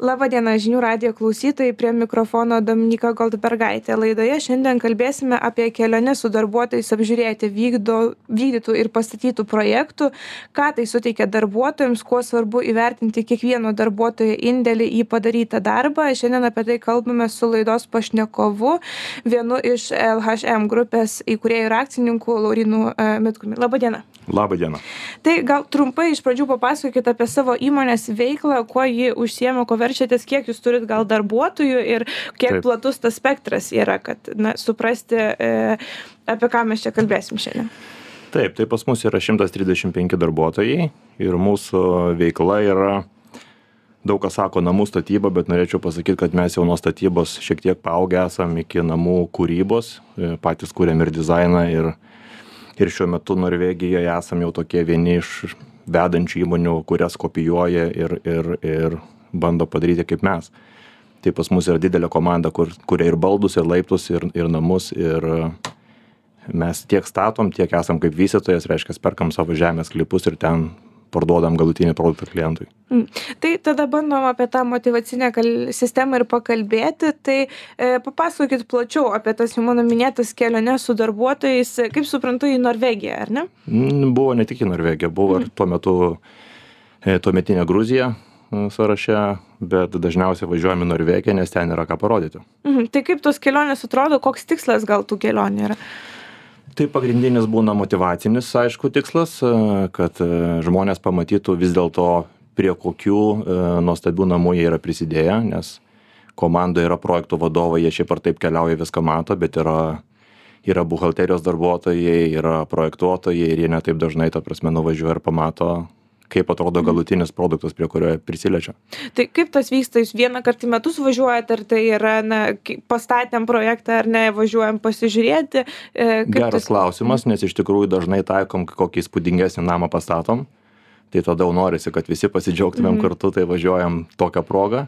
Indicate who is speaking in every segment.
Speaker 1: Labadiena žinių radio klausytojai, prie mikrofono Dominika Goldbergaitė. Laidoje šiandien kalbėsime apie keliones su darbuotojais apžiūrėti vykdo, vykdytų ir pastatytų projektų, ką tai suteikia darbuotojams, kuo svarbu įvertinti kiekvieno darbuotojo indėlį į padarytą darbą. Šiandien apie tai kalbame su laidos pašnekovu, vienu iš LHM grupės įkūrėjų ir akcininkų Laurinu e, Mitkumi. Labadiena.
Speaker 2: Labadiena.
Speaker 1: Tai gal trumpai iš pradžių papasakokit apie savo įmonės veiklą, kuo ji užsiema, ko verčia verčiatės kiek jūs turit gal darbuotojų ir kiek Taip. platus tas spektras yra, kad na, suprasti, e, apie ką mes čia kalbėsim šiandien.
Speaker 2: Taip, tai pas mus yra 135 darbuotojai ir mūsų veikla yra, daug kas sako namų statyba, bet norėčiau pasakyti, kad mes jau nuo statybos šiek tiek paaugę esam iki namų kūrybos, e, patys kūrėm ir dizainą ir, ir šiuo metu Norvegijoje esam jau tokie vieni iš vedančių įmonių, kurias kopijuoja ir, ir, ir bando padaryti kaip mes. Tai pas mus yra didelė komanda, kur kuria ir baldus, ir laiptus, ir, ir namus, ir mes tiek statom, tiek esam kaip vystytojas, reiškia, perkam savo žemės klipus ir ten parduodam galutinį produktą klientui.
Speaker 1: Mm. Tai tada bandom apie tą motivacinę sistemą ir pakalbėti. Tai e, papasakokit plačiau apie tas jau mano minėtas keliones su darbuotojais, kaip suprantu, į Norvegiją, ar ne?
Speaker 2: Mm, buvo ne tik į Norvegiją, buvo ir tuo metu e, tuometinė Gruzija, sąraše bet dažniausiai važiuojam į norvegiją nes ten yra ką parodyti
Speaker 1: mhm. tai kaip tos kelionės atrodo koks tikslas gal tų kelionių yra
Speaker 2: tai pagrindinis būna motyvacinis aišku tikslas kad e, žmonės pamatytų vis dėlto prie kokių e, nuostabių namų jie yra prisidėję nes komandoj yra projektų vadovai jie šiaip ar taip keliauja viską mato bet yra yra buhalterijos darbuotojai yra projektuotojai ir jie ne taip dažnai ta prasme nuvažiuoja ir pamato kaip atrodo galutinis produktas, prie kurio prisiliečia.
Speaker 1: Tai kaip tas vyksta, jūs vieną kartą į metus važiuojate, ar tai yra, na, pastatėm projektą, ar ne, važiuojam pasižiūrėti?
Speaker 2: E, Geras tas... klausimas, nes iš tikrųjų dažnai taikom kokį įspūdingesnį namą pastatom, tai tada jau norisi, kad visi pasidžiaugtumėm mm. kartu, tai važiuojam tokią progą.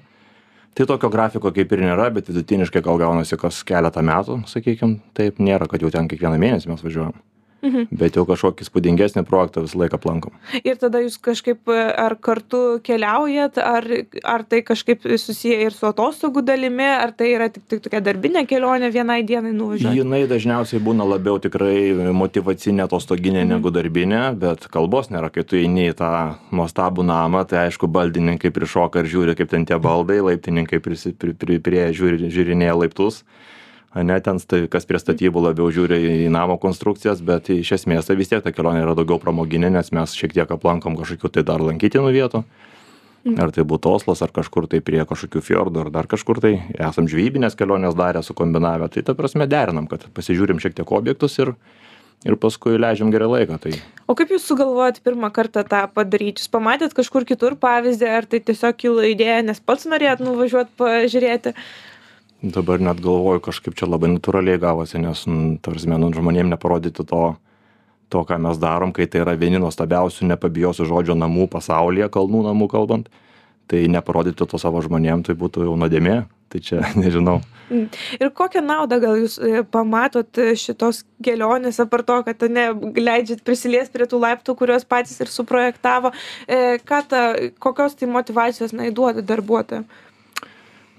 Speaker 2: Tai tokio grafiko kaip ir nėra, bet vidutiniškai gal gaunasi kas keletą metų, sakykim, taip nėra, kad jau ten kiekvieną mėnesį mes važiuojam. Mhm. Bet jau kažkokį spūdingesnį projektą visą laiką aplankom.
Speaker 1: Ir tada jūs kažkaip ar kartu keliaujat, ar, ar tai kažkaip susiję ir su atostogų dalimi, ar tai yra tik, tik tokia darbinė kelionė vienai dienai nuvažiuoti?
Speaker 2: Jinai dažniausiai būna labiau tikrai motivacinė atostoginė mhm. negu darbinė, bet kalbos nėra, kai tu eini į tą nuostabų namą, tai aišku, baldininkai prišoka ir žiūri, kaip ten tie baldai, laiptininkai prie, prie, prie, prie žiūri, žiūrinėja laiptus ane ten sta kas prie statybų labiau žiūri į namo konstrukcijas bet iš esmės tai vis tiek ta kelionė yra daugiau pramoginė nes mes šiek tiek aplankom kažkokių tai dar lankytinų vietų. Mm. ar tai būtų oslas ar kažkur tai prie kažkokių fjordų ar dar kažkur tai esam žvejybines keliones darę sukombinavę. Tai ta prasme derinam kad pasižiūrim šiek tiek objektus ir ir paskui leidžiam gerai laiką tai
Speaker 1: o kaip jūs sugalvojot pirmą kartą tą padaryt? Jūs pamatėt kažkur kitur pavyzdį ar tai tiesiog kilo idėja nes pats norėjot nuvažiuot pažiūrėti
Speaker 2: dabar net galvoju kažkaip čia labai natūraliai gavosi nes nu ta prasme nu žmonėm neparodyti to to ką mes darom kai tai yra vieni nuostabiausių nepabijosiu žodžio namų pasaulyje kalnų namų kalbant tai neparodyti to savo žmonėm tai būtų jau nuodėmė. Tai čia nežinau.
Speaker 1: Mm. ir kokią naudą gal jūs e, pamatot šitos kelionės apart to kad ane leidžiat prisiliest prie tų laiptų kuriuos patys ir suprojektavo e, ta kokios tai motyvacijos na duoda darbuotojam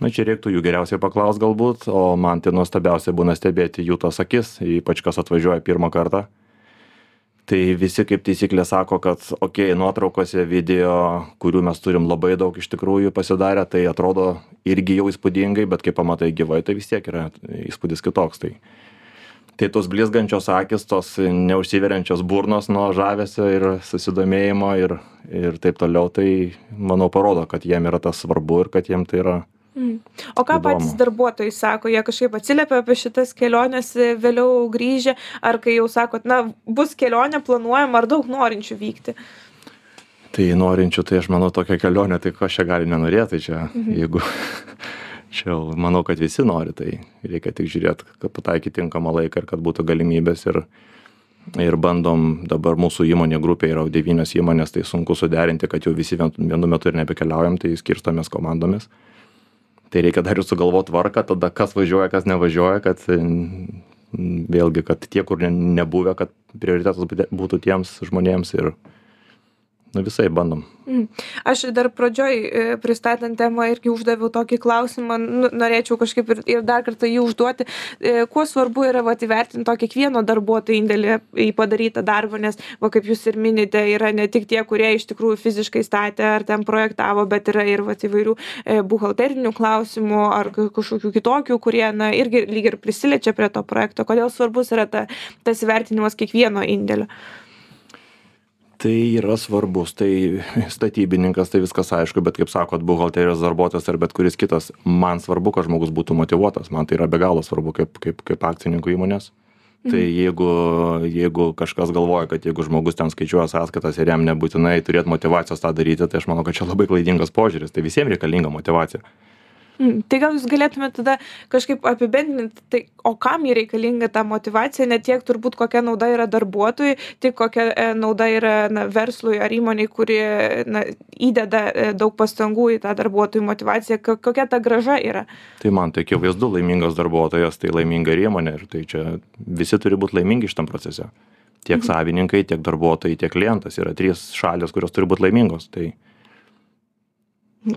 Speaker 2: na čia reiktų jų geriausiai paklaust galbūt o man tai nuostabiausia būna stebėti jų tas akis ypač kas atvažiuoja pirmą kartą. Tai visi kaip taisyklė sako kad okei nuotraukose video kurių mes turim labai daug iš tikrųjų pasidarę tai atrodo irgi jau įspūdingai bet kai pamatai gyvai tai vis tiek yra įspūdis kitoks. Tai tai tos blizgančios akys tos neužsiveriančios burnos nuo žavesio ir susidomėjimo ir ir taip toliau tai manau parodo kad jiem yra tas svarbu ir kad jiem tai yra
Speaker 1: Mm. O ką įdomu. patys darbuotojai sako, jie kažkaip atsiliepia apie šitas keliones e, vėliau grįžę, ar kai jau sakot, na, bus kelionė planuojama, ar daug norinčių vykti?
Speaker 2: Tai norinčių, tai aš manau, tokia kelionė, tai ko čia gali nenorėti, tai čia, mhm. jeigu, čia manau, kad visi nori, tai reikia tik žiūrėti, kad pataikyti tinkamą laiką ir kad būtų galimybės ir, ir bandom, dabar mūsų įmonė grupė yra devynios įmonės, tai sunku suderinti, kad jau visi vienu metu ir nebekeliaujam, tai skirstomės komandomis. Mhm tai reikia dar ir sugalvot tvarką tada kas važiuoja kas nevažiuoja kad vėlgi kad tie kur ne nebuvę kad prioritetas būtų tiems žmonėms ir nu visaip bandom
Speaker 1: Mhm. Aš dar pradžioj e, pristatant temą irgi uždaviau tokį klausimą, nu, norėčiau kažkaip ir, ir dar kartą jį užduoti. E, kuo svarbu yra vat, įvertinti to kiekvieno darbuotojo indėlį į padarytą darbą, nes, va, kaip jūs ir minite, yra ne tik tie, kurie iš tikrųjų fiziškai statė ar ten projektavo, bet yra ir vat, įvairių e, buhalterinių klausimų ar kažkokių kitokių, kurie na, irgi lyg ir prisiliečia prie to projekto. Kodėl svarbus yra ta, tas įvertinimas kiekvieno indėlio?
Speaker 2: Tai yra svarbus. Tai statybininkas tai viskas aišku bet kaip sakot buhalterijos darbuotojas ar bet kuris kitas man svarbu kad žmogus būtų motyvuotas man tai yra be galo svarbu kaip kaip kaip akcininkų įmonės. Tai mhm. jeigu jeigu kažkas galvoja kad jeigu žmogus ten skaičiuoja sąskaitas ir jam nebūtinai turėt motyvacijos tą daryti tai aš manau kad čia labai klaidingas požiūris. Tai visiem reikalinga motyvacija
Speaker 1: tai gal jūs galėtumėt tada kažkaip apibendrinti, tai o kam ji reikalinga ta motivacija, ne tiek turbūt kokia nauda yra darbuotojui, tik kokia e, nauda yra na, verslui ar įmoniai, kuri na, įdeda e, daug pastangų į tą darbuotojų motivaciją, kokia ta graža yra.
Speaker 2: Tai man tai akivaizdu, laimingas darbuotojas, tai laiminga ir įmonė ir tai čia visi turi būti laimingi šitam procese. Tiek mhm. savininkai, tiek darbuotojai, tiek klientas yra trys šalis, kurios turi būti laimingos.
Speaker 1: Tai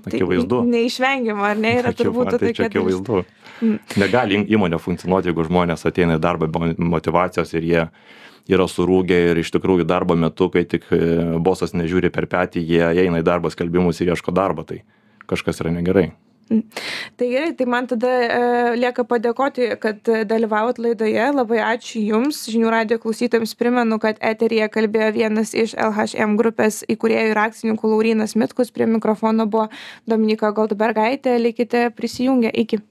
Speaker 1: akivaizdu. Neišvengiama, ar ne, yra turbūt
Speaker 2: tai čia akivaizdu. Mm. Negali įmonė funkcionuoti, jeigu žmonės ateina į darbą be motivacijos ir jie yra surūgę ir iš tikrųjų darbo metu, kai tik e, bosas nežiūri per petį, jie eina į darbo skelbimus ir ieško darbo, tai kažkas yra negerai.
Speaker 1: Tai gerai, tai man tada e, lieka padėkoti, kad dalyvavot laidoje. Labai ačiū Jums. Žinių radio klausytojams primenu, kad eterija kalbėjo vienas iš LHM grupės įkūrėjų ir akcininkų Laurinas Mitkus. Prie mikrofono buvo Dominika Goldbergaitė. Likite prisijungę. Iki.